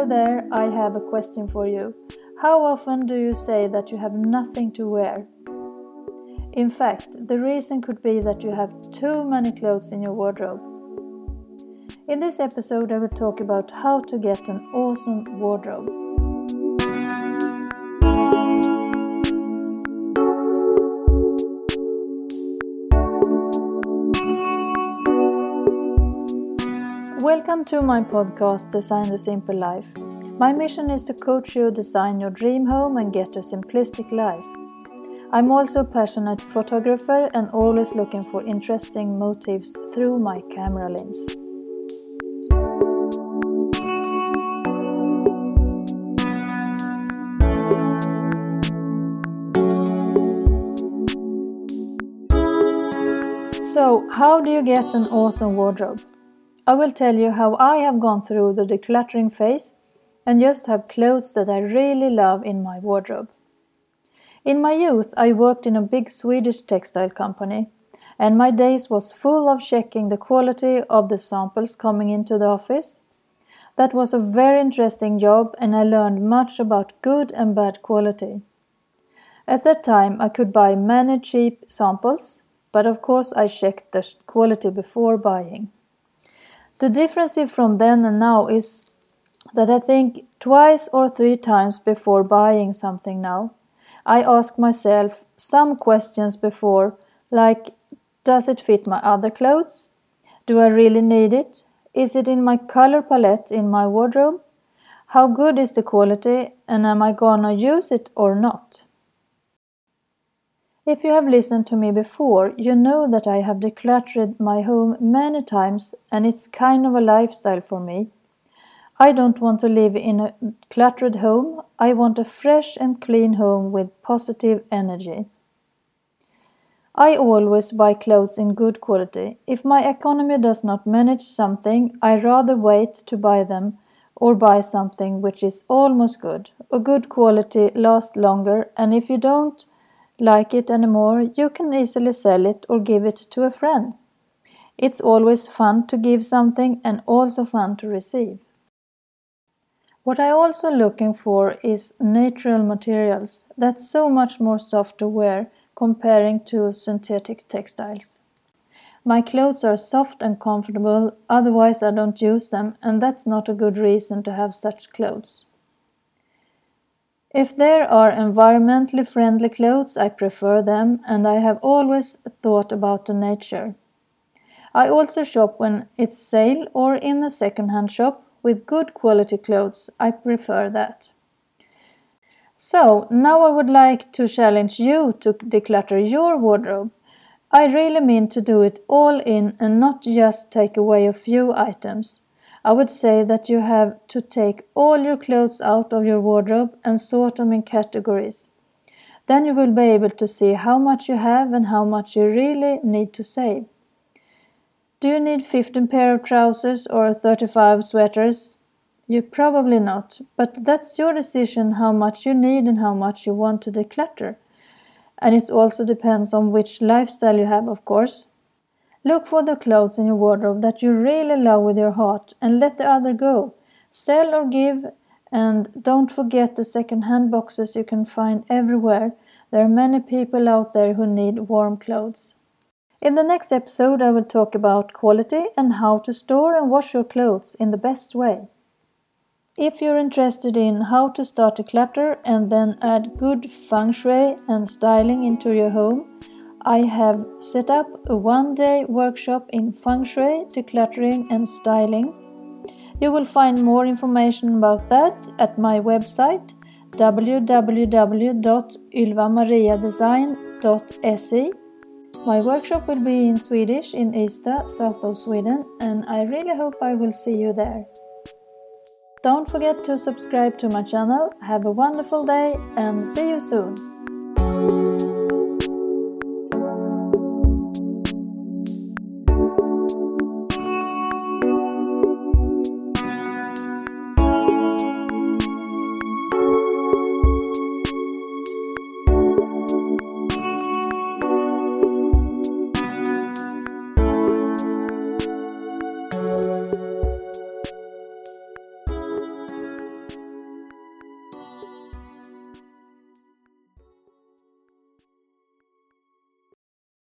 Hello there, I have a question for you. How often do you say that you have nothing to wear? In fact, the reason could be that you have too many clothes in your wardrobe. In this episode, I will talk about how to get an awesome wardrobe. Welcome to my podcast, Design the Simple Life. My mission is to coach you design your dream home and get a simplistic life. I'm also a passionate photographer and always looking for interesting motifs through my camera lens. So, how do you get an awesome wardrobe? I will tell you how I have gone through the decluttering phase and just have clothes that I really love in my wardrobe. In my youth, I worked in a big Swedish textile company, and my days was full of checking the quality of the samples coming into the office. That was a very interesting job, and I learned much about good and bad quality. At that time, I could buy many cheap samples, but of course I checked the quality before buying. The difference from then and now is that I think twice or three times before buying something now. I ask myself some questions before, like Does it fit my other clothes? Do I really need it? Is it in my color palette in my wardrobe? How good is the quality and am I gonna use it or not? If you have listened to me before, you know that I have decluttered my home many times and it's kind of a lifestyle for me. I don't want to live in a cluttered home, I want a fresh and clean home with positive energy. I always buy clothes in good quality. If my economy does not manage something, I rather wait to buy them or buy something which is almost good. A good quality lasts longer, and if you don't, like it anymore, you can easily sell it or give it to a friend. It's always fun to give something and also fun to receive. What I also looking for is natural materials. That's so much more soft to wear comparing to synthetic textiles. My clothes are soft and comfortable, otherwise I don't use them, and that's not a good reason to have such clothes. If there are environmentally friendly clothes, I prefer them, and I have always thought about the nature. I also shop when it's sale or in a second-hand shop with good quality clothes. I prefer that. So, now I would like to challenge you to declutter your wardrobe. I really mean to do it all in and not just take away a few items. I would say that you have to take all your clothes out of your wardrobe and sort them in categories. Then you will be able to see how much you have and how much you really need to save. Do you need 15 pair of trousers or 35 sweaters? You probably not, but that's your decision how much you need and how much you want to declutter. And it also depends on which lifestyle you have, of course. Look for the clothes in your wardrobe that you really love with your heart and let the other go. Sell or give, and don't forget the second hand boxes you can find everywhere. There are many people out there who need warm clothes. In the next episode, I will talk about quality and how to store and wash your clothes in the best way. If you're interested in how to start a clutter and then add good feng shui and styling into your home, I have set up a one day workshop in feng shui, decluttering, and styling. You will find more information about that at my website www.ylvamariadesign.se. My workshop will be in Swedish in Ystad, south of Sweden, and I really hope I will see you there. Don't forget to subscribe to my channel. Have a wonderful day and see you soon!